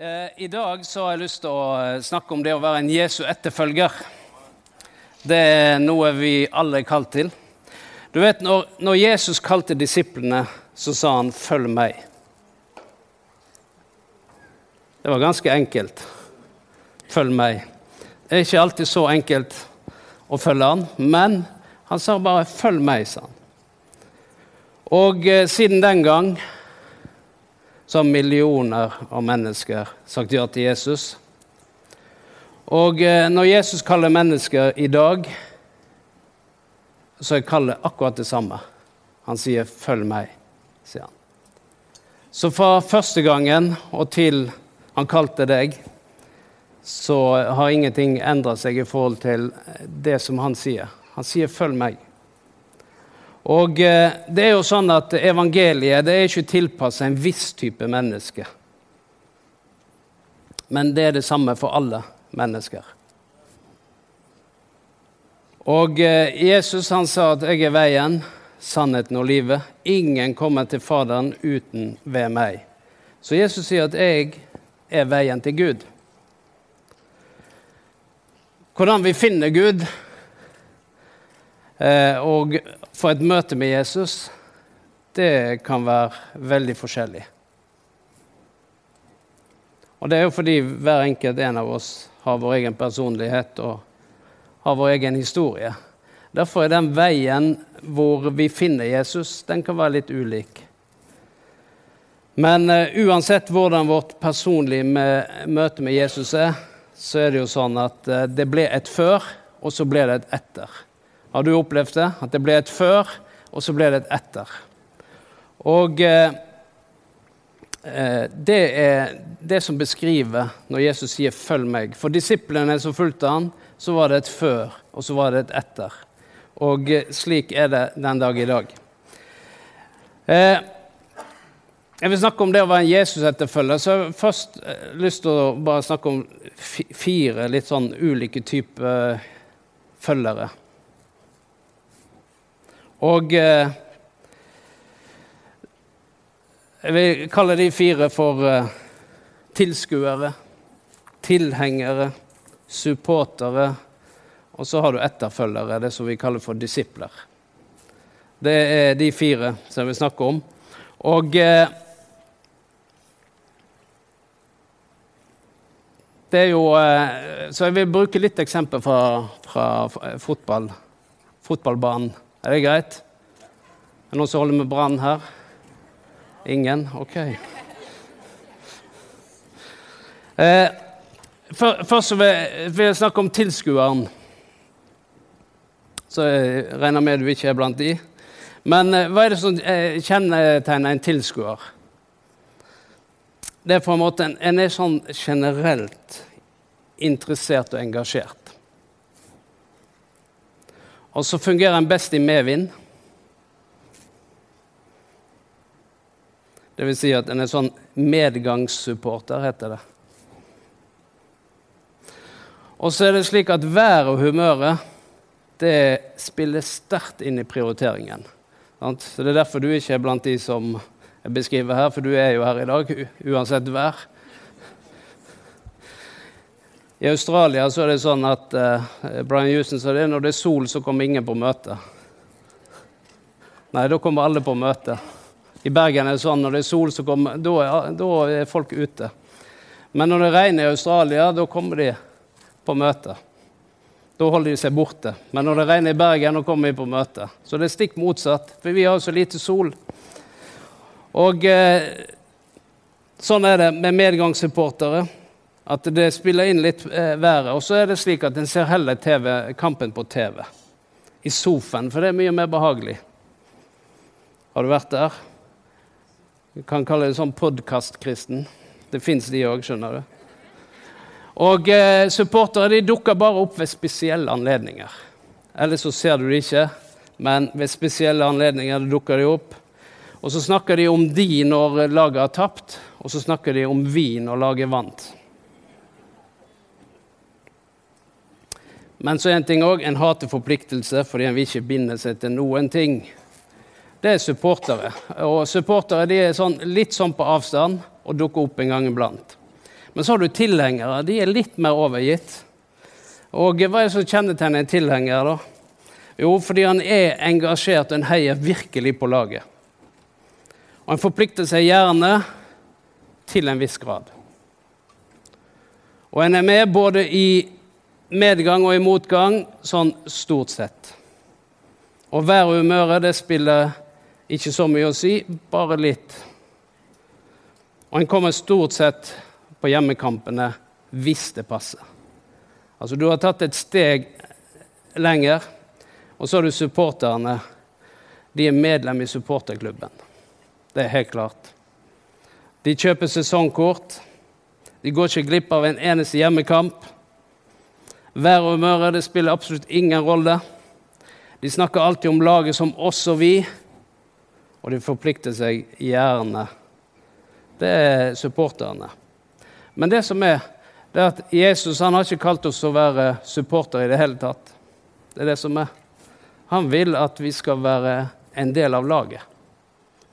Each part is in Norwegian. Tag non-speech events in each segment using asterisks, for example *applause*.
Eh, I dag så har jeg lyst til å eh, snakke om det å være en Jesu etterfølger. Det er noe vi alle er kalt til. Du vet, Når, når Jesus kalte disiplene, så sa han 'følg meg'. Det var ganske enkelt. Følg meg. Det er ikke alltid så enkelt å følge han, men han sa bare 'følg meg', sa han. Og eh, siden den gang så har millioner av mennesker sagt ja til Jesus. Og eh, når Jesus kaller mennesker i dag, så er kallet akkurat det samme. Han sier 'følg meg', sier han. Så fra første gangen og til han kalte deg, så har ingenting endra seg i forhold til det som han sier. Han sier 'følg meg'. Og eh, det er jo sånn at Evangeliet det er ikke tilpassa en viss type menneske. Men det er det samme for alle mennesker. Og eh, Jesus han sa at 'jeg er veien, sannheten og livet'. Ingen kommer til Faderen uten ved meg. Så Jesus sier at 'jeg er veien til Gud'. Hvordan vi finner Gud og for et møte med Jesus, det kan være veldig forskjellig. Og det er jo fordi hver enkelt en av oss har vår egen personlighet og har vår egen historie. Derfor er den veien hvor vi finner Jesus, den kan være litt ulik. Men uh, uansett hvordan vårt personlige møte med Jesus er, så er det jo sånn at uh, det ble et før, og så ble det et etter. Har du opplevd det? At det ble et før, og så ble det et etter. Og eh, det er det som beskriver når Jesus sier 'følg meg'. For disiplene som fulgte han, så var det et før, og så var det et etter. Og slik er det den dag i dag. Eh, jeg vil snakke om det å være en Jesus-etterfølger. Så jeg har først eh, lyst til å bare snakke om fire litt sånn ulike typer eh, følgere. Og eh, jeg vil kalle de fire for eh, tilskuere, tilhengere, supportere, og så har du etterfølgere, det som vi kaller for disipler. Det er de fire som jeg vil snakke om. Og eh, det er jo uh, Så jeg vil bruke litt eksempel fra, fra fotball, fotballbanen. Er det greit? Er det noen som holder med Brann her? Ingen? OK. Eh, først vil vil jeg snakke om tilskueren. Så jeg regner med du ikke er blant de. Men eh, hva er det som eh, kjennetegner en tilskuer? Det er på en måte en, en er sånn generelt interessert og engasjert. Og så fungerer den best i medvind. Det vil si at en er sånn medgangssupporter, heter det. Og så er det slik at været og humøret det spiller sterkt inn i prioriteringen. Så Det er derfor du ikke er blant de som jeg beskriver her, for du er jo her i dag uansett vær. I Australia så er det sånn at eh, Brian Houston sa det når det er sol, så kommer ingen på møte. Nei, da kommer alle på møte. I Bergen er det sånn når det er sol, så kommer, da, er, er folk ute. Men når det regner i Australia, da kommer de på møte. Da holder de seg borte. Men når det regner i Bergen, da kommer de på møte. Så det er stikk motsatt, for vi har så lite sol. Og eh, sånn er det med medgangssupportere. At det spiller inn litt eh, været. Og så er det slik at en ser heller TV, kampen på TV. I sofaen, for det er mye mer behagelig. Har du vært der? Du kan kalle det sånn podkast-kristen. Det fins de òg, skjønner du. Og eh, supportere de dukker bare opp ved spesielle anledninger. Ellers så ser du de ikke, men ved spesielle anledninger dukker de opp. Og så snakker de om de når laget har tapt, og så snakker de om vi når laget vant. Men så er en ting òg, en hater forpliktelse fordi en vil ikke binde seg til noen ting det er supportere. Og supportere de er sånn, litt sånn på avstand og dukker opp en gang iblant. Men så har du tilhengere. De er litt mer overgitt. Og hva er det som kjennetegner en tilhenger, da? Jo, fordi han er engasjert, og en heier virkelig på laget. Og han forplikter seg gjerne til en viss grad. Og en er med både i medgang og i motgang, sånn stort sett. Og været og humøret, det spiller ikke så mye å si, bare litt. Og en kommer stort sett på hjemmekampene hvis det passer. Altså, du har tatt et steg lenger, og så har du supporterne. De er medlem i supporterklubben. Det er helt klart. De kjøper sesongkort. De går ikke glipp av en eneste hjemmekamp. Vær og humøret det spiller absolutt ingen rolle. De snakker alltid om laget som oss og vi, og de forplikter seg gjerne. Det er supporterne. Men det som er, det er at Jesus han har ikke kalt oss å være supportere i det hele tatt. Det er det som er. Han vil at vi skal være en del av laget.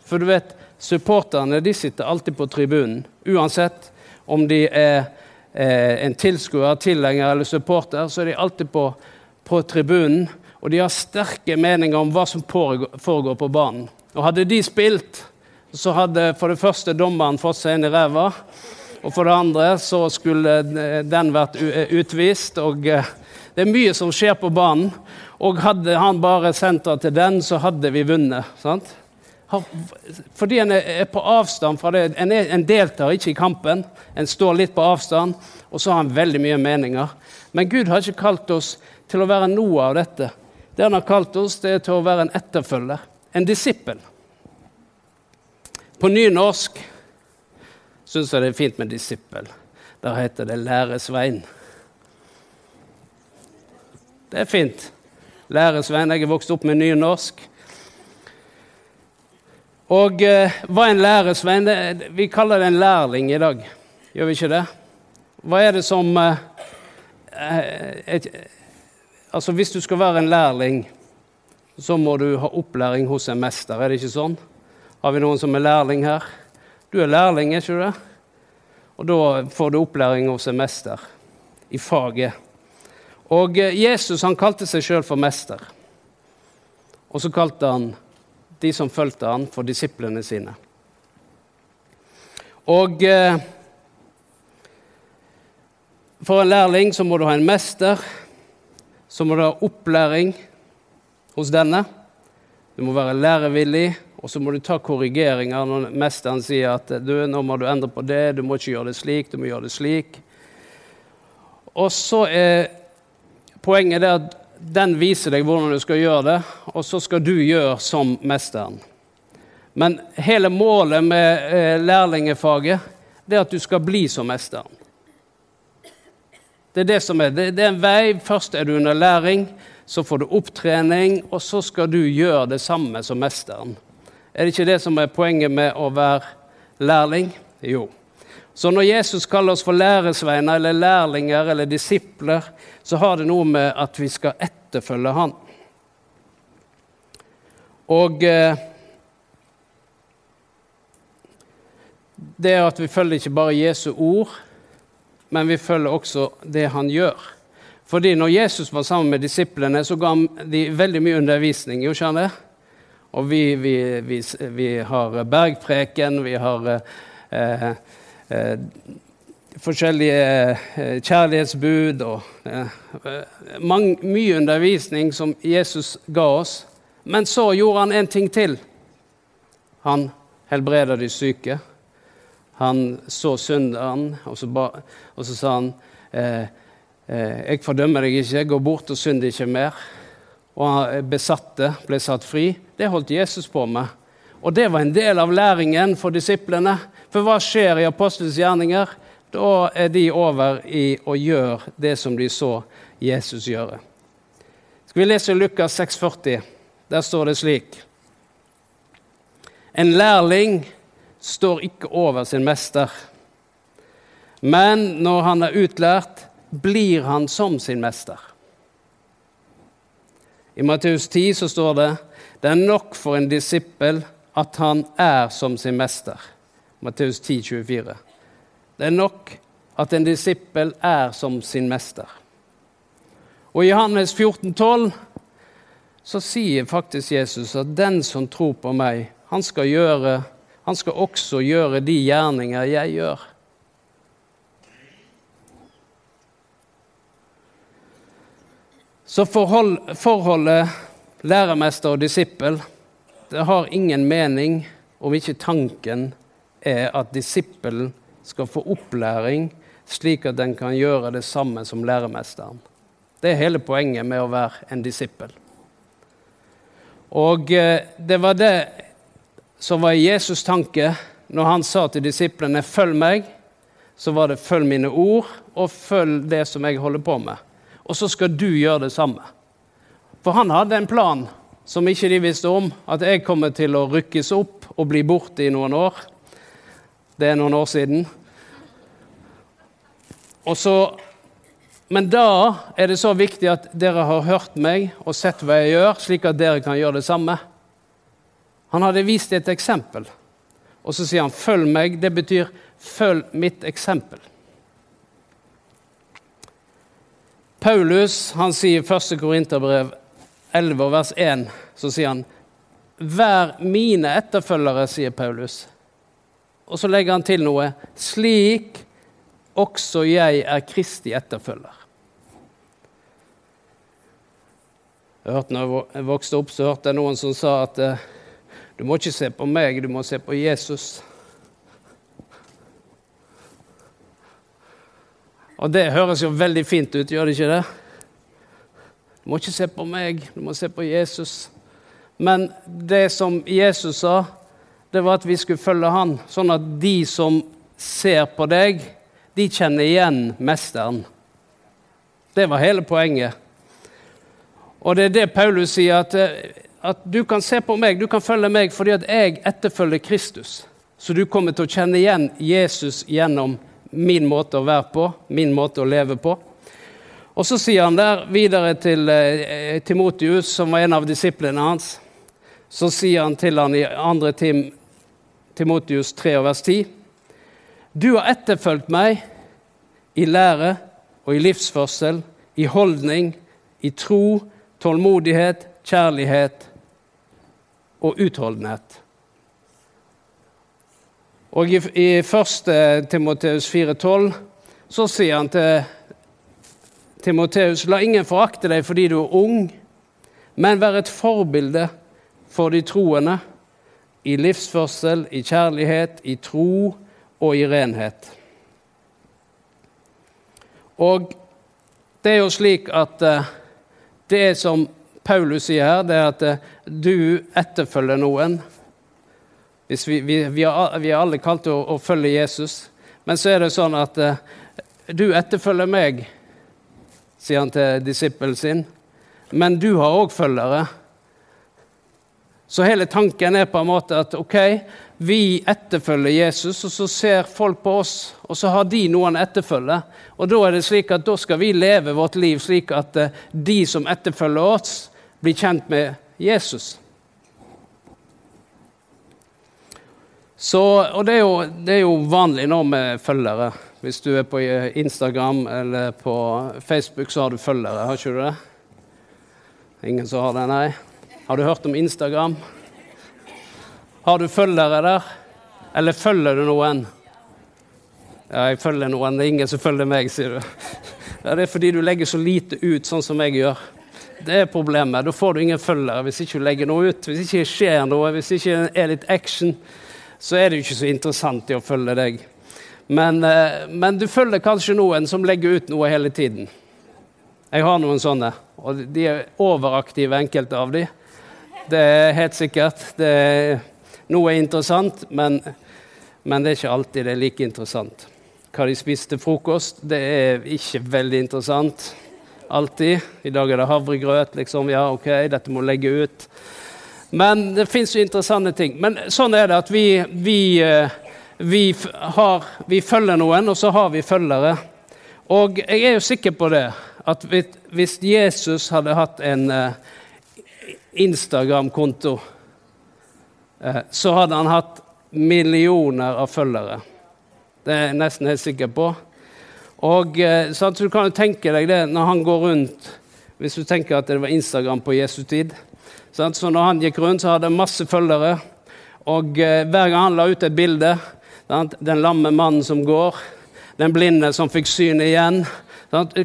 For du vet, supporterne de sitter alltid på tribunen. Uansett om de er eh, en tilskuer, tilhenger eller supporter, så er de alltid på, på tribunen. Og de har sterke meninger om hva som foregår på banen. Og hadde de spilt, så hadde for det første dommeren fått seg inn i ræva. Og for det andre så skulle den vært utvist. Og eh, det er mye som skjer på banen. Og hadde han bare sendt til den, så hadde vi vunnet. sant? Fordi en er på avstand fra det. En, er, en, deltar ikke i kampen, en står litt på avstand, og så har han veldig mye meninger. Men Gud har ikke kalt oss til å være noe av dette. Det han har kalt oss, det er til å være en etterfølger, en disippel. På nynorsk syns jeg det er fint med disippel. Der heter det læresvein. Det er fint. Læresvein. Jeg er vokst opp med nynorsk. Og eh, hva er en læresvenn? Det, vi kaller det en lærling i dag. Gjør vi ikke det? Hva er det som eh, eh et, Altså, hvis du skal være en lærling, så må du ha opplæring hos en mester, er det ikke sånn? Har vi noen som er lærling her? Du er lærling, er ikke du det? Og da får du opplæring hos en mester i faget. Og Jesus han kalte seg sjøl for mester. Og så kalte han de som fulgte han, for disiplene sine. Og eh, for en lærling så må du ha en mester. Så må du ha opplæring hos denne. Du må være lærevillig, og så må du ta korrigeringer når mesteren sier at du, nå må du endre på det, du må ikke gjøre det slik, du må gjøre det slik. Og så er poenget det at den viser deg hvordan du skal gjøre det, og så skal du gjøre som mesteren. Men hele målet med eh, lærlingefaget det er at du skal bli som mesteren. Det er det som er. Det, er en vei. Først er du under læring, så får du opptrening, og så skal du gjøre det samme som mesteren. Er det ikke det som er poenget med å være lærling? Jo. Så når Jesus kaller oss for læresveiner eller lærlinger eller disipler, så har det noe med at vi skal etterfølge Han. Og eh, det er at vi følger ikke bare Jesu ord, men vi følger også det han gjør. Fordi når Jesus var sammen med disiplene, så ga han de veldig mye undervisning. jo ikke han? Og vi, vi, vi, vi har bergpreken, vi har eh, eh, forskjellige eh, kjærlighetsbud og eh, mange, mye undervisning som Jesus ga oss. Men så gjorde han en ting til. Han helbreda de syke. Han så synderen, og så, ba, og så sa han eh, eh, Jeg fordømmer deg ikke, gå bort og synd ikke mer. Og han besatte ble satt fri. Det holdt Jesus på med. Og det var en del av læringen for disiplene. For hva skjer i apostelens gjerninger? Da er de over i å gjøre det som de så Jesus gjøre. Skal vi lese Lukas 6,40? Der står det slik. En lærling står ikke over sin mester, men når han er utlært, blir han som sin mester. I Matteus 10 så står det det er nok for en disippel at han er som sin mester. Matteus 10, 24. Det er nok at en disippel er som sin mester. Og i Johannes 14, 12, så sier faktisk Jesus at den som tror på meg, han skal, gjøre, han skal også gjøre de gjerninger jeg gjør. Så forhold, forholdet læremester og disippel det har ingen mening om ikke tanken er at disippelen skal få opplæring slik at den kan gjøre det samme som læremesteren. Det er hele poenget med å være en disippel. Og eh, det var det som var Jesus' tanke når han sa til disiplene 'følg meg'. Så var det 'følg mine ord', og 'følg det som jeg holder på med'. Og så skal du gjøre det samme. For han hadde en plan som ikke de visste om, at jeg kommer til å rykkes opp og bli borte i noen år. Det er noen år siden. Så, men da er det så viktig at dere har hørt meg og sett hva jeg gjør, slik at dere kan gjøre det samme. Han hadde vist et eksempel, og så sier han 'følg meg'. Det betyr 'følg mitt eksempel'. Paulus han sier i 1. Korinterbrev 11, vers 1, så sier han 'Vær mine etterfølgere', sier Paulus. Og så legger han til noe 'slik også jeg er Kristi etterfølger'. Jeg hørte når jeg vokste opp, så hørte jeg noen som sa at eh, du må ikke se på meg, du må se på Jesus. Og det høres jo veldig fint ut, gjør det ikke det? Du må ikke se på meg, du må se på Jesus. Men det som Jesus sa, det var at vi skulle følge han, sånn at de som ser på deg, de kjenner igjen mesteren. Det var hele poenget. Og det er det Paulus sier, at, eh, at, du kan se på meg, du kan følge meg fordi at jeg etterfølger Kristus. Så du kommer til å kjenne igjen Jesus gjennom min måte å være på, min måte å leve på. Og så sier han der videre til eh, Timotius, som var en av disiplene hans, så sier han til han i 2. Tim, Timotius 3, vers 10.: Du har etterfulgt meg i lære og i livsførsel, i holdning, i tro, tålmodighet, kjærlighet og utholdenhet. Og i, i 1. Timoteus 4,12 så sier han til Timoteus, la ingen forakte deg fordi du er ung, men vær et forbilde for de troende i livsførsel, i kjærlighet, i tro og i renhet. Og det er jo slik at uh, det som Paulus sier her, det er at uh, du etterfølger noen. Vi, vi, vi, er, alle kalt til å, å, følge Jesus, men så er det sånn at uh, du etterfølger meg, sier han til disippelen sin, men du har òg følgere. Så hele tanken er på en måte at ok, vi etterfølger Jesus, og så ser folk på oss, og så har de noen etterfølge. Og da er det slik at da skal vi leve vårt liv slik at eh, de som etterfølger oss, blir kjent med Jesus. Så, og det er, jo, det er jo vanlig nå med følgere. Hvis du er på Instagram eller på Facebook, så har du følgere, har ikke du det? Ingen som har det, nei? Har du hørt om Instagram? Har du følgere der? Eller følger du noen? Ja, jeg følger noen. Det er ingen som følger meg, sier du. Ja, det er fordi du legger så lite ut, sånn som jeg gjør. Det er problemet. Da får du ingen følgere hvis ikke du legger noe ut. Hvis ikke det skjer noe, hvis ikke det er litt action, så er det jo ikke så interessant i å følge deg. Men, eh, men du følger kanskje noen som legger ut noe hele tiden. Jeg har noen sånne, og de er overaktive, enkelte av de. Det er helt sikkert. Det er, noe er interessant, men, men, det er ikke alltid det er like interessant. Hva de spiste til frokost, det er ikke veldig interessant. Alltid. I dag er det havregrøt. liksom, Ja, OK, dette må legge ut. Men det fins jo interessante ting. Men sånn er det at vi, vi, eh, vi, har, vi følger noen, og så har vi følgere. Og jeg er jo sikker på det, at hvis Jesus hadde hatt en uh, Instagram-konto, eh, så hadde han hatt millioner av følgere. Det er jeg nesten helt sikker på. Og eh, så Du kan jo tenke deg det når han går rundt Hvis du tenker at det var Instagram på Jesu tid. Så når han gikk rundt, så hadde han masse følgere. Og eh, hver gang han la ut et bilde Den lamme mannen som går, den blinde som fikk syn igjen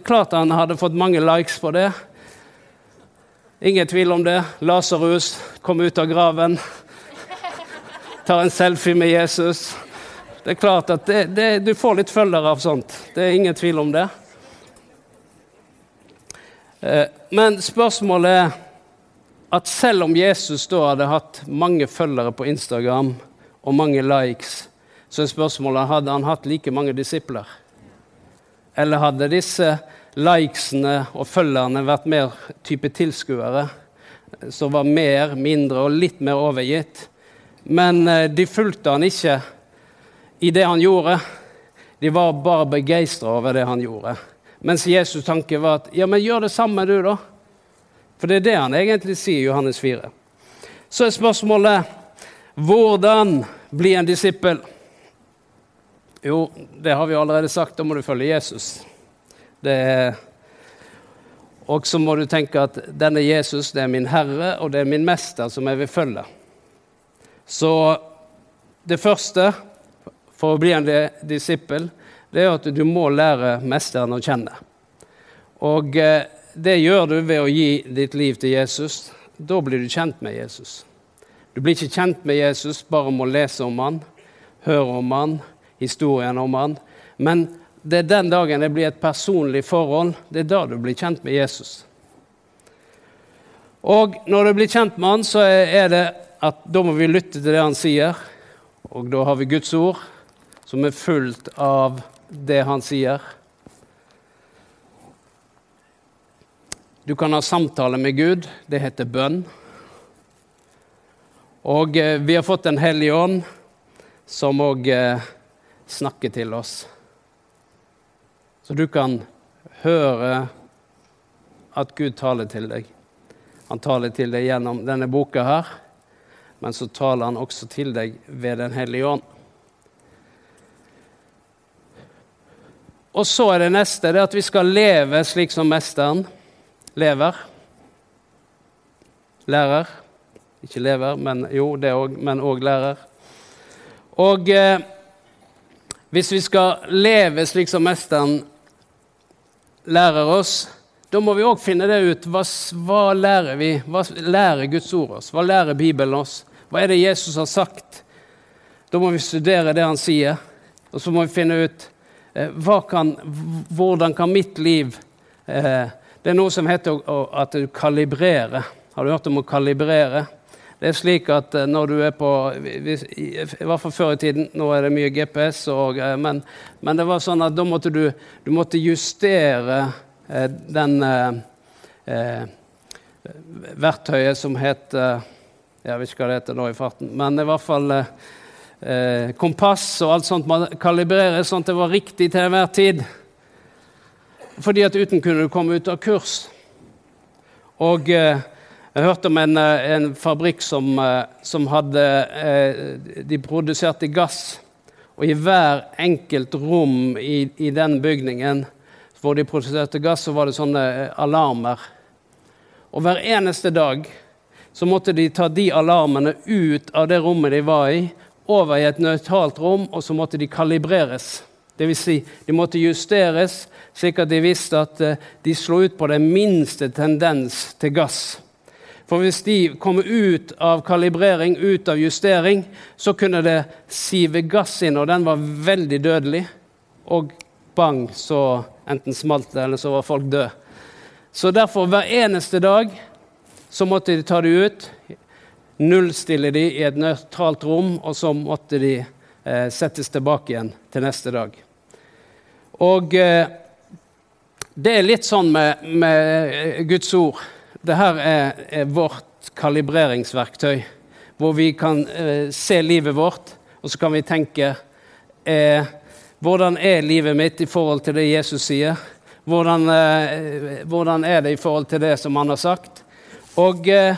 Klart han hadde fått mange likes på det. Ingen tvil om det. Lasarus kom ut av graven. Tar en selfie med Jesus. Det er klart at det, det, du får litt følgere av sånt. Det er ingen tvil om det. Eh, men spørsmålet er at selv om Jesus da hadde hatt mange følgere på Instagram og mange likes, så er spørsmålet hadde han hatt like mange disipler. Eller hadde disse likesene og følgerne vært mer type tilskuere, som var mer, mindre og litt mer overgitt? Men eh, de fulgte han ikke i det han gjorde. De var bare begeistra over det han gjorde. Mens Jesus' tanke var at ja, men gjør det samme, du, da. For det er det han egentlig sier i Johannes 4. Så er spørsmålet hvordan bli en disippel? Jo, det har vi allerede sagt. Da må du følge Jesus. Og så må du tenke at denne Jesus det er min herre, og det er min mester som jeg vil følge. Så det første for å bli en disippel, det er at du må lære mesteren å kjenne. Og eh, det gjør du ved å gi ditt liv til Jesus. Da blir du kjent med Jesus. Du blir ikke kjent med Jesus bare om å lese om han, høre om han, historien om han. Men det er den dagen det blir et personlig forhold, det er da du blir kjent med Jesus. Og når du blir kjent med han, så er det at da må vi lytte til det han sier. Og da har vi Guds ord, som er fullt av det han sier. Du kan ha samtale med Gud. Det heter bønn. Og eh, vi har fått Den hellige ånd, som òg eh, snakker til oss. Så du kan høre at Gud taler til deg. Han taler til deg gjennom denne boka her, men så taler han også til deg ved Den hellige ånd. Og så er det neste det at vi skal leve slik som mesteren lever. Lærer. Ikke lever, men jo, det òg, men òg lærer. Og eh, hvis vi skal leve slik som mesteren lærer oss, da må vi òg finne det ut. Hva, hva, lærer vi? Hva lærer Guds ord oss? Hva lærer Bibelen oss? Hva er det Jesus har sagt? Da må vi studere det han sier, og så må vi finne ut Eh, kan, hvordan kan mitt liv eh, Det er noe som heter at du kalibrerer. Har du hørt om å kalibrere? Det er slik at eh, når du er på I hvert fall før i tiden, nå er det mye GPS, og, men, men, det var sånn at da måtte du, du måtte justere eh, den eh, verktøyet som heter Jeg vet ikke hva det heter nå i farten, men i hvert fall eh, eh, kompass og alt sånt må kalibreres sånn at det var riktig til enhver tid. Fordi at uten kunne du komme ut av kurs. Og eh, jeg hørte om en, eh, en fabrikk som, eh, som hadde eh, De produserte gass. Og i hver enkelt rom i, i den bygningen hvor de produserte gass, så var det sånne alarmer. Og hver eneste dag så måtte de ta de alarmene ut av det rommet de var i, over i et nøytralt rom, og så måtte de kalibreres. Dvs. Si, de måtte justeres, slik at de visste at de slo ut på den minste tendens til gass. For hvis de kom ut av kalibrering, ut av justering, så kunne det sive gass inn, og den var veldig dødelig. Og bang, så enten smalt det, eller så var folk døde. Så derfor, hver eneste dag, så måtte de ta det ut, nullstille de i et nøytralt rom, og så måtte de eh, settes tilbake igjen til neste dag. Og eh, det er litt sånn med, med eh, Guds ord. Dette er, er vårt kalibreringsverktøy, hvor vi kan eh, se livet vårt, og så kan vi tenke eh, Hvordan er livet mitt i forhold til det Jesus sier? Hvordan, eh, hvordan er det i forhold til det som han har sagt? Og eh,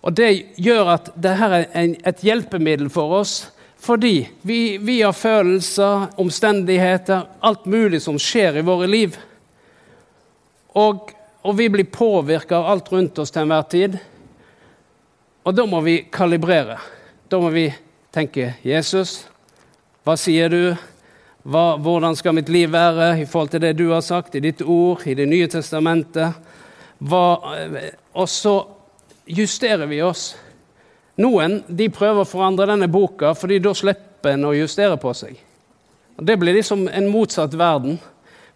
og Det gjør at dette er et hjelpemiddel for oss, Fordi vi, vi har følelser, omstendigheter, alt mulig som skjer i våre liv. Og, og vi blir påvirka av alt rundt oss til enhver tid. Og da må vi kalibrere. Da må vi tenke Jesus, hva sier du? Hva, hvordan skal mitt liv være i forhold til det du har sagt i ditt ord, i Det nye testamentet? Hva, og så justerer vi oss. Noen de prøver å forandre denne boka, fordi da slipper en å justere på seg. Og det blir liksom en motsatt verden.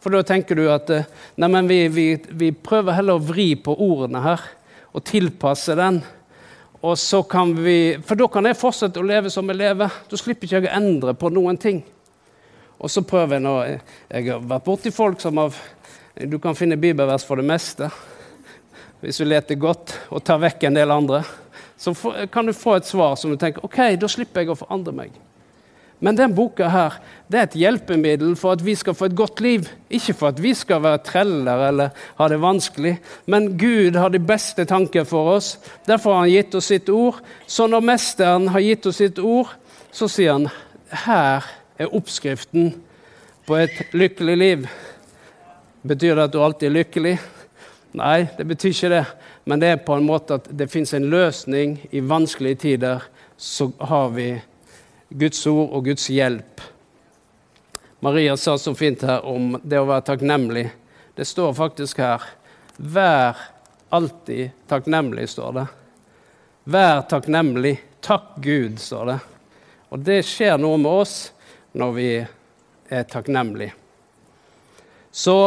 For da tenker du at eh, nei, vi, vi, vi, prøver heller å vri på ordene her og tilpasse den. Og så kan vi, For da kan jeg fortsette å leve som jeg lever. Da slipper ikke jeg å endre på noen ting. Og så prøver jeg nå Jeg har vært borti folk som har Du kan finne bibelvers for det meste hvis du leter godt og tar vekk en del andre så kan du få et svar som du tenker ok, da slipper jeg å forandre meg. Men den boka her, det er et hjelpemiddel for at vi skal få et godt liv. Ikke for at vi skal være treller eller ha det vanskelig. Men Gud har de beste tanker for oss. Derfor har han gitt oss sitt ord. Så når Mesteren har gitt oss sitt ord, så sier han her er oppskriften på et lykkelig liv. Betyr det at du alltid er lykkelig? Nei, det betyr ikke det. Men det er på en måte at det fins en løsning i vanskelige tider. Så har vi Guds ord og Guds hjelp. Maria sa så fint her om det å være takknemlig. Det står faktisk her Vær alltid takknemlig, står det. Vær takknemlig. Takk Gud, står det. Og det skjer noe med oss når vi er takknemlige. Så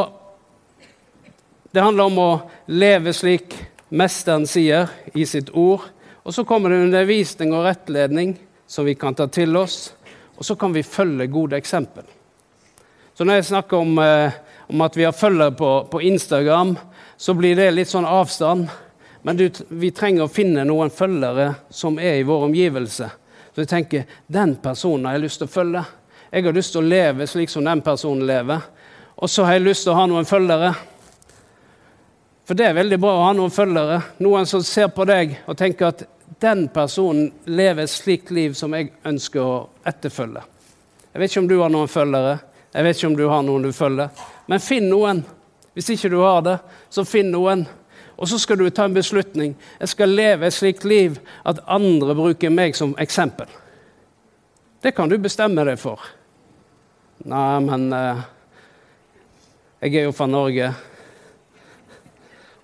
det handler om å leve slik Mesteren sier i sitt ord. Og så kommer det undervisning og rettledning som vi kan ta til oss. Og så kan vi følge gode eksempel. Så når jeg snakker om, eh, om at vi har følgere på, på, Instagram, så blir det litt sånn avstand. Men du, vi trenger å finne noen følgere som er i vår omgivelse. Så jeg tenker den personen har jeg lyst til å følge. Jeg har lyst til å leve slik som den personen lever. Og så har jeg lyst til å ha noen følgere for det er veldig bra å ha noen følgere, noen som ser på deg og tenker at den personen lever et slikt liv som jeg ønsker å etterfølge. Jeg vet ikke om du har noen følgere, jeg vet ikke om du har noen du følger, men finn noen. Hvis ikke du har det, så finn noen. Og så skal du ta en beslutning. Jeg skal leve et slikt liv at andre bruker meg som eksempel. Det kan du bestemme deg for. Nei, men eh, jeg er jo fra Norge.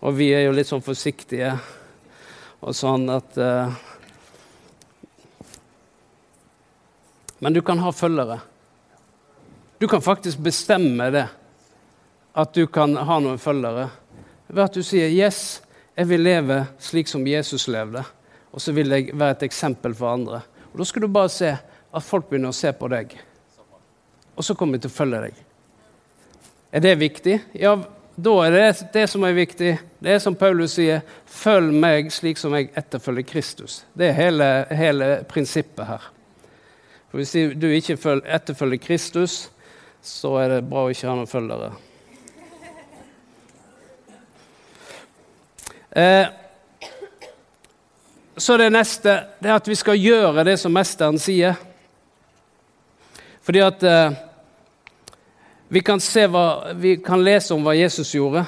Og vi er jo litt sånn forsiktige og sånn at uh, Men du kan ha følgere. Du kan faktisk bestemme det. At du kan ha noen følgere. Ved at du sier 'Yes, jeg vil leve slik som Jesus levde', og så vil jeg være et eksempel for andre. Og Da skal du bare se at folk begynner å se på deg, og så kommer de til å følge deg. Er det viktig? Ja, da er det det som er viktig. Det er som Paulus sier, 'Følg meg slik som jeg etterfølger Kristus'. Det er hele, hele prinsippet her. For Hvis du ikke etterfølger Kristus, så er det bra å ikke ha noen følgere. Eh, så det neste det er at vi skal gjøre det som Mesteren sier. Fordi at eh, vi kan, hva, vi kan, lese om hva Jesus gjorde,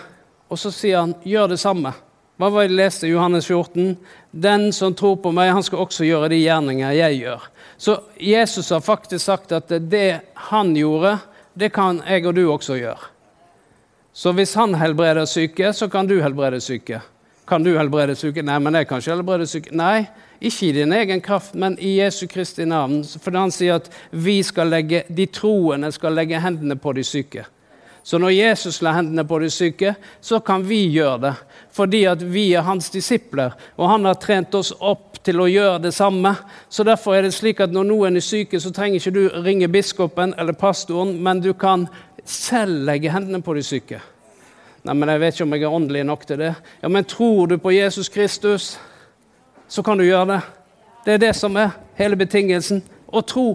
og så sier han 'gjør det samme'. Hva var det jeg leste i Johannes 14? 'Den som tror på meg, han skal også gjøre de gjerninger jeg gjør'. Så Jesus har faktisk sagt at det han gjorde, det kan jeg og du også gjøre. Så hvis han helbreder syke, så kan du helbrede syke. Kan du helbrede syke? Nei, men jeg kan ikke helbrede syke. Nei, ikke i din egen kraft, men i Jesu Kristi navn. For han sier at vi skal legge, de troende skal legge hendene på de syke. Så når Jesus la hendene på de syke, så kan vi gjøre det. Fordi at vi er hans disipler, og han har trent oss opp til å gjøre det samme. Så derfor er det slik at når noen er syke, så trenger ikke du ringe biskopen eller pastoren, men du kan selv legge hendene på de syke. Nei, men jeg vet ikke om jeg er åndelig nok til det. Ja, men tror du på Jesus Kristus? Så kan du gjøre det. Det er det som er hele betingelsen. Å tro.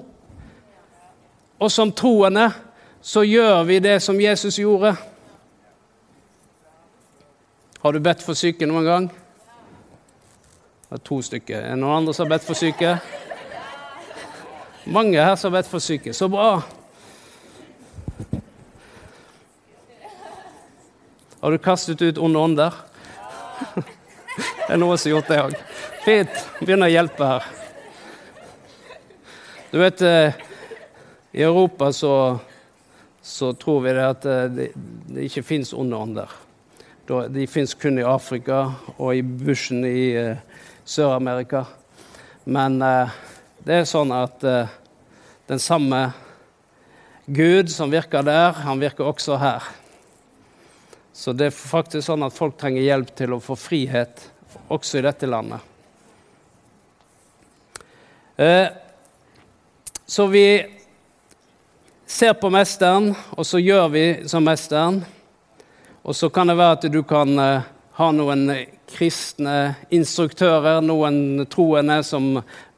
Og som troende så gjør vi det som Jesus gjorde. Har du bedt for syke noen gang? Det er to stykker. Er det noen andre som har bedt for syke? Mange her som har bedt for syke. Så bra. Har du kastet ut onde ånder? *laughs* Det er noen som har gjort det òg. Fint. Begynner å hjelpe her. Du vet, eh, i Europa så, så tror vi det at eh, det, det ikke fins onde ånder. De fins kun i Afrika og i bushen i uh, Sør-Amerika. Men det er sånn at den samme Gud som virker der, han virker også her. Så det er faktisk sånn at folk trenger hjelp til å få frihet også i dette landet. Eh, så vi ser på Mesteren, og så gjør vi som Mesteren. Og så kan det være at du kan eh, ha noen kristne instruktører, noen troende som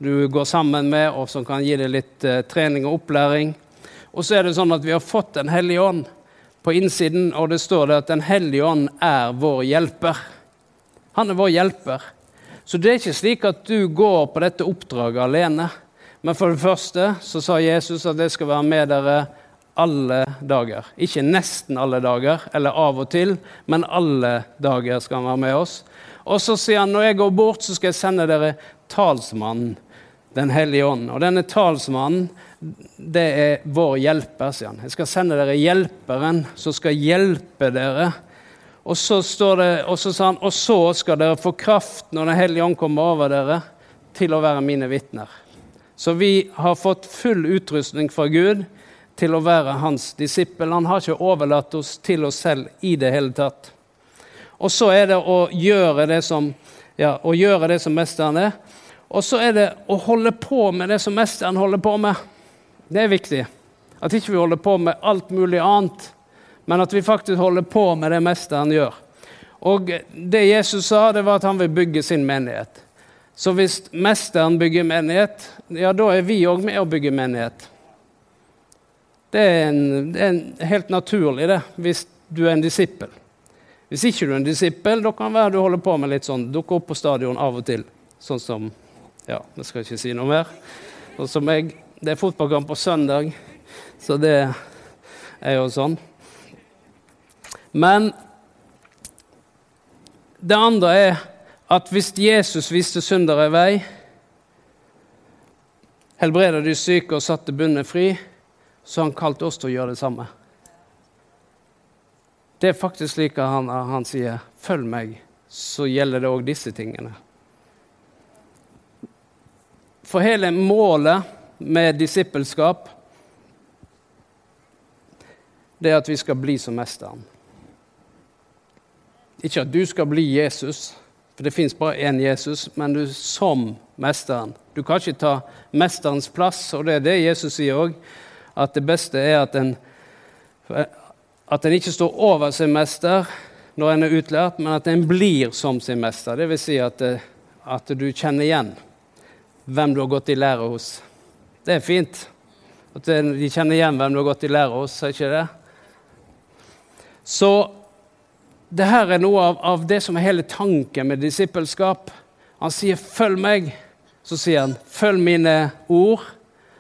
du går sammen med, og som kan gi deg litt eh, trening og opplæring. Og så er det sånn at vi har fått Den hellige ånd på innsiden, og det står det at Den hellige ånd er vår hjelper. Han er vår hjelper. Så det er ikke slik at du går på dette oppdraget alene. Men for det første så sa Jesus at jeg skal være med dere alle dager. Ikke nesten alle dager eller av og til, men alle dager skal han være med oss. Og så sier han når jeg går bort, så skal jeg sende dere talsmannen, Den hellige ånd. Og denne talsmannen det er vår hjelper, sier han. Jeg skal sende dere hjelperen som skal hjelpe dere. Og så, står det, og så sa han, og så skal dere få kraft når Den hellige ånd kommer over dere, til å være mine vitner. Så vi har fått full utrustning fra Gud til å være hans disippel. Han har ikke overlatt oss til oss selv i det hele tatt. Og så er det å gjøre det som, ja, å gjøre det som mesteren er. Og så er det å holde på med det som mesteren holder på med. Det er viktig. At ikke vi holder på med alt mulig annet, men at vi faktisk holder på med det mesteren gjør. Og det Jesus sa, det var at han vil bygge sin menighet. Så hvis mesteren bygger menighet, ja, da er vi òg med å bygge menighet. Det er, en, det er en, helt naturlig, det, hvis du er en disippel. Hvis ikke du er en disippel, da kan det være du holder på med litt sånn, dukker opp på stadion av og til. Sånn som Ja, vi skal ikke si noe mer. Og som jeg det er fotballkamp på søndag, så det er jo sånn. Men det andre er at hvis Jesus viste syndere vei, helbreda de syke og satte bundet fri, så har han kalt oss til å gjøre det samme. Det er faktisk slik han, han sier 'følg meg', så gjelder det òg disse tingene. For hele målet med disippelskap, det er at vi skal bli som mesteren. Ikke at du skal bli Jesus, for det fins bare én Jesus, men du som mesteren. Du kan ikke ta mesterens plass, og det er det Jesus sier òg, at det beste er at en, at en ikke står over sin mester når en er utlært, men at en blir som sin mester. Det vil si at, at du kjenner igjen hvem du har gått i lære hos. Det er fint. At de kjenner igjen hvem du har gått i lære hos, er ikke det? Så det her er noe av, av, det som er hele tanken med disippelskap. Han sier 'følg meg'. Så sier han 'følg mine ord',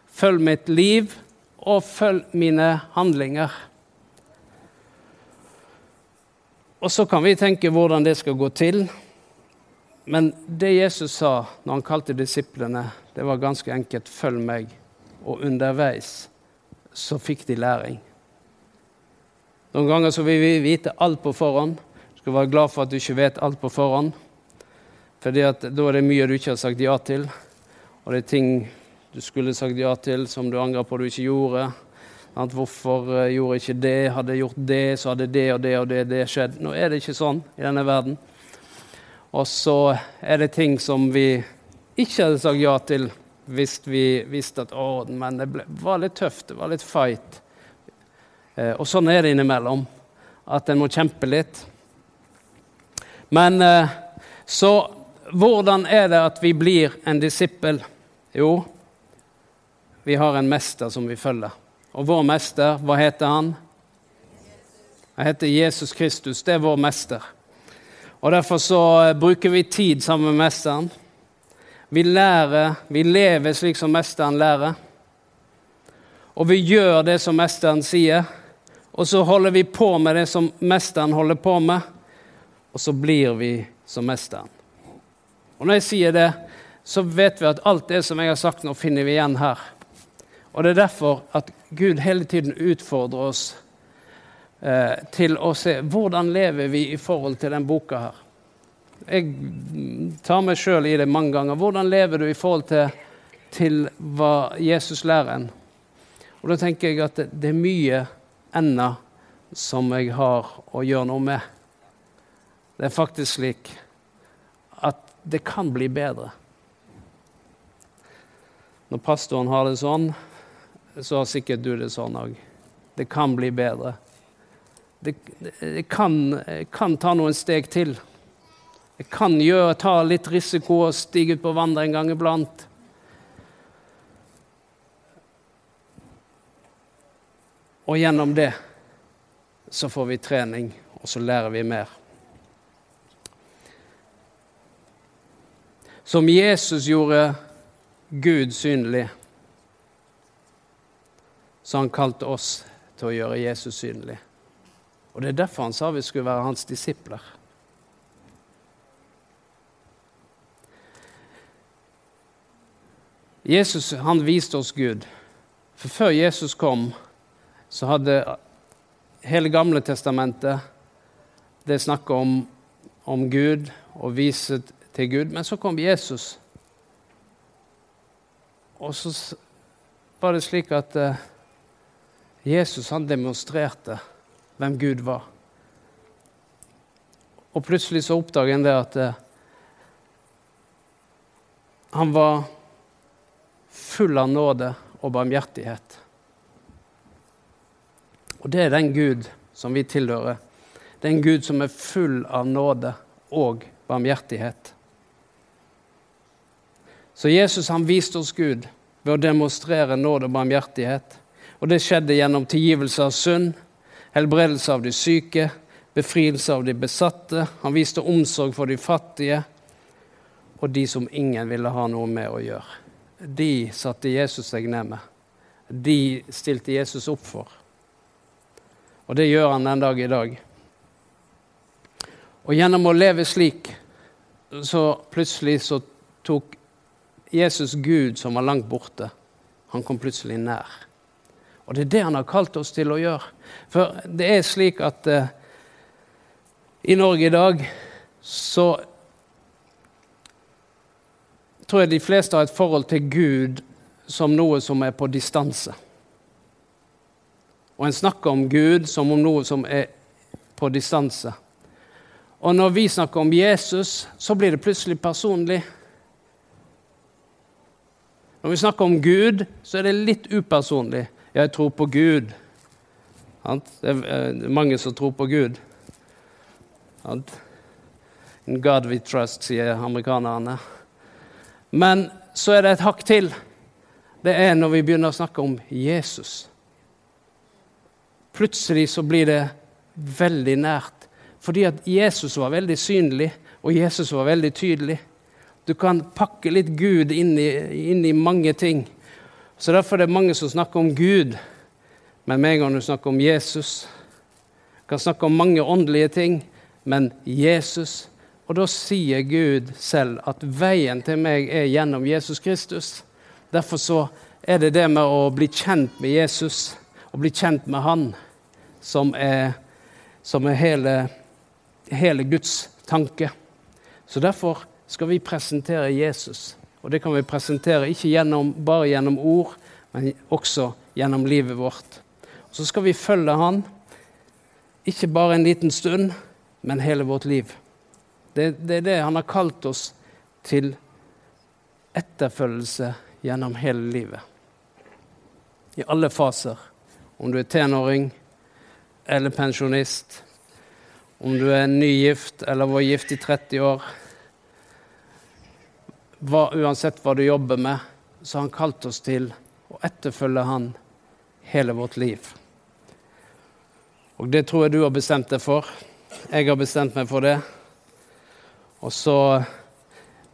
'følg mitt liv', og 'følg mine handlinger'. Og så kan vi tenke hvordan det skal gå til. Men det Jesus sa når han kalte disiplene, det var ganske enkelt 'følg meg'. Og underveis så fikk de læring. Noen ganger så vil vi vite alt på forhånd. Du skal være glad for at du ikke vet alt på forhånd. For da er det mye du ikke har sagt ja til. Og det er ting du skulle sagt ja til som du angrer på du ikke gjorde. At Hvorfor eh, gjorde jeg ikke det? Hadde jeg gjort det, så hadde det og det og det, det skjedd. Nå er det ikke sånn i denne verden. Og så er det ting som vi ikke hadde sagt ja til hvis vi visste at å, men det ble, var litt tøft, det var litt fight. Eh, og sånn er det innimellom, at en må kjempe litt. Men eh, så hvordan er det at vi blir en disippel? Jo, vi har en mester som vi følger. Og vår mester, hva heter han? Han heter Jesus Kristus. Det er vår mester. Og Derfor så eh, bruker vi tid sammen med Mesteren. Vi lærer, vi lever slik som Mesteren lærer. og vi gjør det som mesteren sier. Og så holder vi på med det som mesteren holder på med, og så blir vi som mesteren. Og når jeg sier det, så vet vi at alt det som jeg har sagt nå, finner vi igjen her. Og det er derfor at Gud hele tiden utfordrer oss eh, til å se hvordan lever vi i forhold til den boka her. Jeg tar meg sjøl i det mange ganger. Hvordan lever du i forhold til, til hva Jesus lærer en? Og da tenker jeg at det, er mye ennå som jeg har å gjøre noe med. Det er faktisk slik at det kan bli bedre. Når pastoren har det sånn, så har sikkert du det sånn òg. Det kan bli bedre. Det, det kan, kan, ta noen steg til. Det kan gjøre, ta litt risiko og stige ut på vannet en gang iblant. Og gjennom det så får vi trening, og så lærer vi mer. Som Jesus gjorde Gud synlig så han kalte oss til å gjøre Jesus synlig. Og det er derfor han sa vi skulle være hans disipler. Jesus han viste oss Gud. For før Jesus kom, så hadde hele Gamle testamentet det snakket om, om Gud og vise til Gud. Men så kom Jesus. Og så var det slik at uh, Jesus han demonstrerte hvem Gud var. Og plutselig så oppdager en det at eh, han var full av nåde og barmhjertighet. Og det er den Gud som vi tilhører. Det er en Gud som er full av nåde og barmhjertighet. Så Jesus han viste oss Gud ved å demonstrere nåde og barmhjertighet. Og det skjedde gjennom tilgivelse av synd, helbredelse av de syke, befrielse av de besatte. Han viste omsorg for de fattige og de som ingen ville ha noe med å gjøre. De satte Jesus seg ned med. De stilte Jesus opp for. Og det gjør han den dag i dag. Og gjennom å leve slik, så plutselig så tok Jesus Gud, som var langt borte, han kom plutselig nær. Og det er det han har kalt oss til å gjøre. For det er slik at eh, i Norge i dag så tror jeg de fleste har et forhold til Gud som noe som er på distanse. Og en snakker om Gud som om noe som er på distanse. Og når vi snakker om Jesus, så blir det plutselig personlig. Når vi snakker om Gud, så er det litt upersonlig. 'Jeg tror på Gud'. Det er mange som tror på Gud. In God we trust, sier amerikanerne. Men så er det et hakk til. Det er når vi begynner å snakke om Jesus. Plutselig så blir det veldig nært. Fordi at Jesus var veldig synlig, og Jesus var veldig tydelig. Du kan pakke litt Gud inn i, inn i mange ting. Så Derfor er det mange som snakker om Gud. Men med en gang du snakker om Jesus kan snakke om mange åndelige ting, men Jesus Og da sier Gud selv at veien til meg er gjennom Jesus Kristus. Derfor så er det det med å bli kjent med Jesus, og bli kjent med Han, som er, som er hele, hele Guds tanke. Så derfor skal vi presentere Jesus. Og det kan vi presentere ikke gjennom, bare gjennom ord, men også gjennom livet vårt. Og så skal vi følge Han, ikke bare en liten stund, men hele vårt liv. Det, det er det Han har kalt oss til etterfølgelse gjennom hele livet. I alle faser. Om du er tenåring eller pensjonist, om du er nygift eller var gift i 30 år hva, uansett hva du jobber med, så har han kalt oss til å etterfølge han hele vårt liv. Og det tror jeg du har bestemt deg for. Jeg har bestemt meg for det. Og så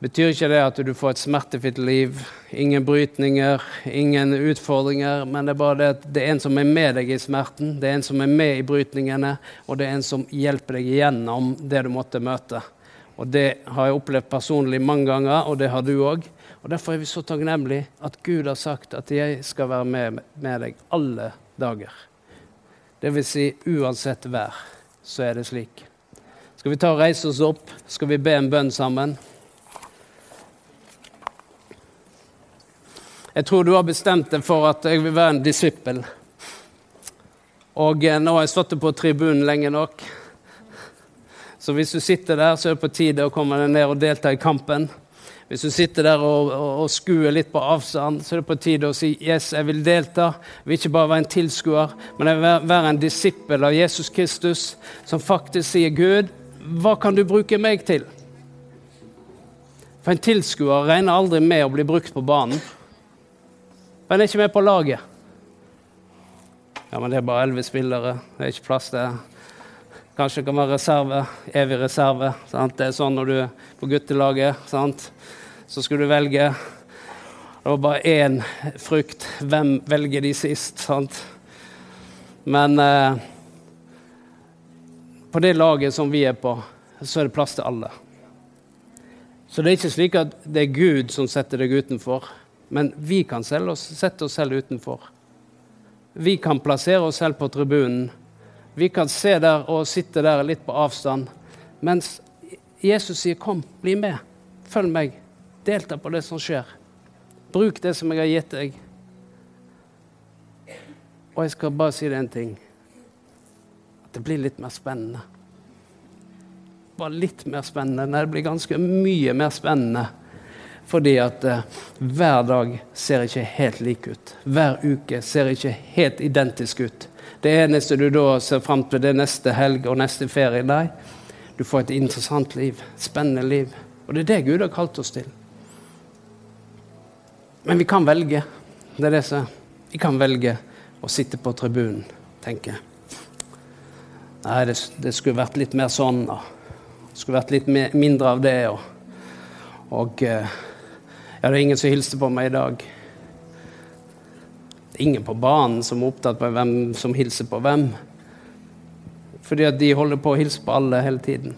betyr ikke det at du får et smertefritt liv, ingen brytninger, ingen utfordringer, men det er bare det at det er en som er med deg i smerten, det er en som er med i brytningene, og det er en som hjelper deg igjennom det du måtte møte. Og Det har jeg opplevd personlig mange ganger, og det har du òg. Og Derfor er vi så takknemlige at Gud har sagt at jeg skal være med, med deg alle dager. Det vil si uansett vær, så er det slik. Skal vi ta og reise oss opp? Skal vi be en bønn sammen? Jeg tror du har bestemt deg for at jeg vil være en disippel. Og eh, nå har jeg stått på tribunen lenge nok. Så hvis du sitter der, så er det på tide å komme deg ned og delta i kampen. Hvis du sitter der og, og, og, skuer litt på avstand, så er det på tide å si yes, jeg vil delta. Jeg vil ikke bare være en tilskuer, men jeg vil være en disippel av Jesus Kristus, som faktisk sier, Gud, hva kan du bruke meg til? For en tilskuer regner aldri med å bli brukt på banen. For en er ikke med på laget. Ja, men det er bare elleve spillere. Det er ikke plass til Kanskje kan være reserve. Evig reserve. Sant? Det er sånn når du er på guttelaget. Sant? Så skulle du velge. Det var bare én frukt. Hvem velger de sist? Sant? Men eh, på det laget som vi er på, så er det plass til alle. Så det er ikke slik at det er Gud som setter deg utenfor, men vi kan oss, sette oss selv utenfor. Vi kan plassere oss selv på tribunen vi kan se der og sitte der litt på avstand. Mens Jesus sier, 'Kom, bli med. Følg meg. Delta på det som skjer. Bruk det som jeg har gitt deg.' Og jeg skal bare si deg en ting. At det blir litt mer spennende. Bare litt mer spennende. Nei, det blir ganske mye mer spennende. Fordi at eh, hver dag ser ikke helt lik ut. Hver uke ser ikke helt identisk ut. Det eneste du da ser fram til, det er neste helg og neste ferie. Nei, du får et interessant liv. Spennende liv. Og det er det Gud har kalt oss til. Men vi kan velge. Det er det som Vi kan velge å sitte på tribunen, tenker jeg. Nei, det, det, skulle vært litt mer sånn. Da. Det skulle vært litt mer, mindre av det. Og, og eh, ja, det er ingen som hilste på meg i dag ingen på banen som er opptatt av hvem som hilser på hvem. Fordi at de holder på å hilse på alle hele tiden.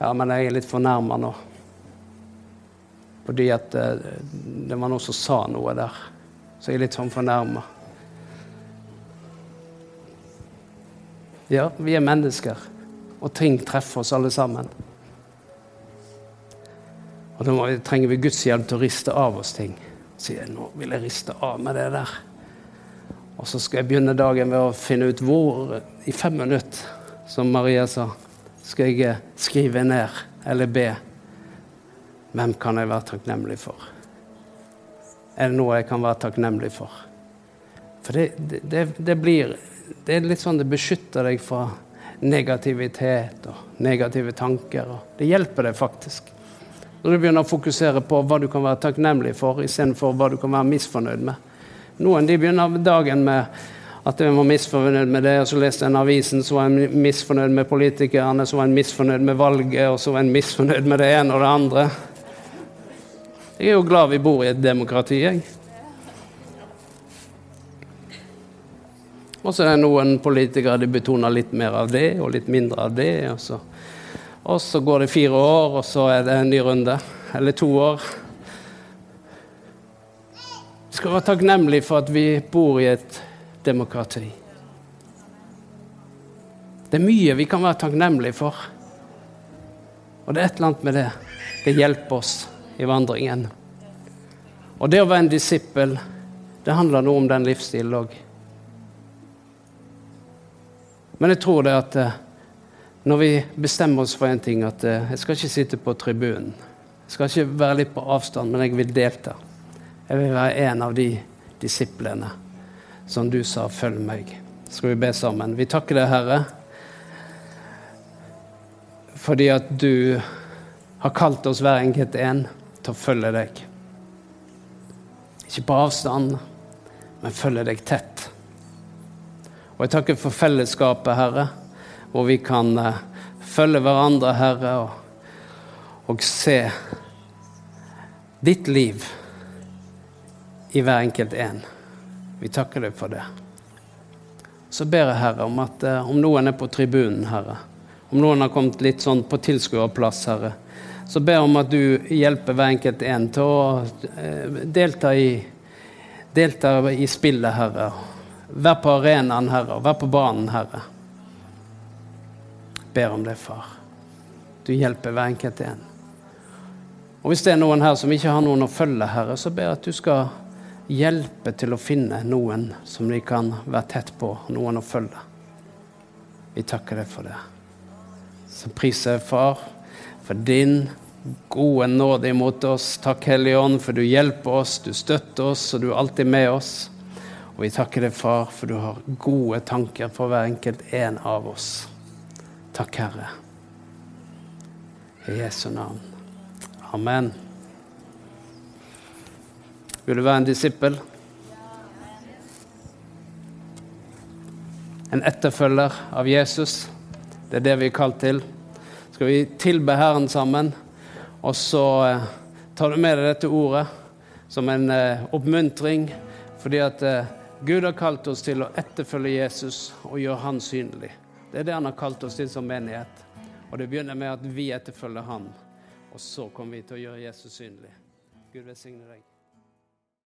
Ja, men jeg er litt fornærma nå. Fordi at eh, det var noen som sa noe der. Så jeg er litt sånn fornærma. Ja, vi er mennesker, og ting treffer oss alle sammen. Og da trenger vi Guds hjelp til å riste av oss ting sier jeg nå vil jeg riste av med det der. Og så skal jeg begynne dagen ved å finne ut hvor i fem minutter, som Maria sa, skal jeg eh, skrive ned eller be. Hvem kan jeg være takknemlig for? Er det noe jeg kan være takknemlig for? For det, det, det blir Det er litt sånn det beskytter deg fra negativitet og negative tanker. Og det hjelper deg faktisk. Når du begynner å fokusere på hva du kan være takknemlig for, istedenfor hva du kan være misfornøyd med. Noen de begynner dagen med at de var misfornøyd med det, og så leste en avisen, så var en misfornøyd med politikerne, så var en misfornøyd med valget, og så var en misfornøyd med det ene og det andre. Jeg er jo glad vi bor i et demokrati, jeg. Og så er det noen politikere de betoner litt mer av det og litt mindre av det. og så og så går det fire år, og så er det en ny runde. Eller to år. Vi skal være takknemlige for at vi bor i et demokrati. Det er mye vi kan være takknemlige for. Og det er et eller annet med det. Det hjelper oss i vandringen. Og det å være en disippel, det handler noe om den livsstilen òg. Men jeg tror det at eh, når vi bestemmer oss for en ting, at eh, jeg skal ikke sitte på tribunen. Jeg skal ikke være litt på avstand, men jeg vil delta. Jeg vil være en av de disiplene som du sa 'følg meg'. Skal vi be sammen? Vi takker deg, Herre, fordi at du har kalt oss hver enkelt en til å følge deg. Ikke på avstand, men følge deg tett. Og jeg takker for fellesskapet, Herre hvor vi kan uh, følge hverandre, Herre, og, og se ditt liv i hver enkelt en. Vi takker deg for det. Så ber jeg, Herre, om at eh, om noen er på tribunen, Herre, om noen har kommet litt sånn på tilskuerplass, Herre, så ber jeg om at du hjelper hver enkelt en til å eh, delta i, delta i spillet, Herre. Vær på arenaen, Herre, og vær på banen, Herre. Ber om det, far. Du hjelper hver enkelt en. Og hvis det er noen her som ikke har noen å følge, Herre, så ber jeg at du skal hjelpe til å finne noen som de kan være tett på, noen å følge. Vi takker deg for det. Så priser jeg, Far, for din gode nåde imot oss. Takk, Hellige Ånd, for du hjelper oss, du støtter oss, og du er alltid med oss. Og vi takker deg, Far, for du har gode tanker for hver enkelt en av oss. Takk, Herre. I Jesu navn. Amen. Vil du være en disippel? En etterfølger av Jesus. Det er det vi er kalt til. Skal vi tilbe Herren sammen, og så eh, tar du med deg dette ordet som en eh, oppmuntring, fordi at eh, Gud har kalt oss til å etterfølge Jesus og gjøre Han synlig. Det er det Han har kalt oss til som menighet. Og det begynner med at vi etterfølger Han, og så kommer vi til å gjøre Jesus synlig. Gud velsigne deg.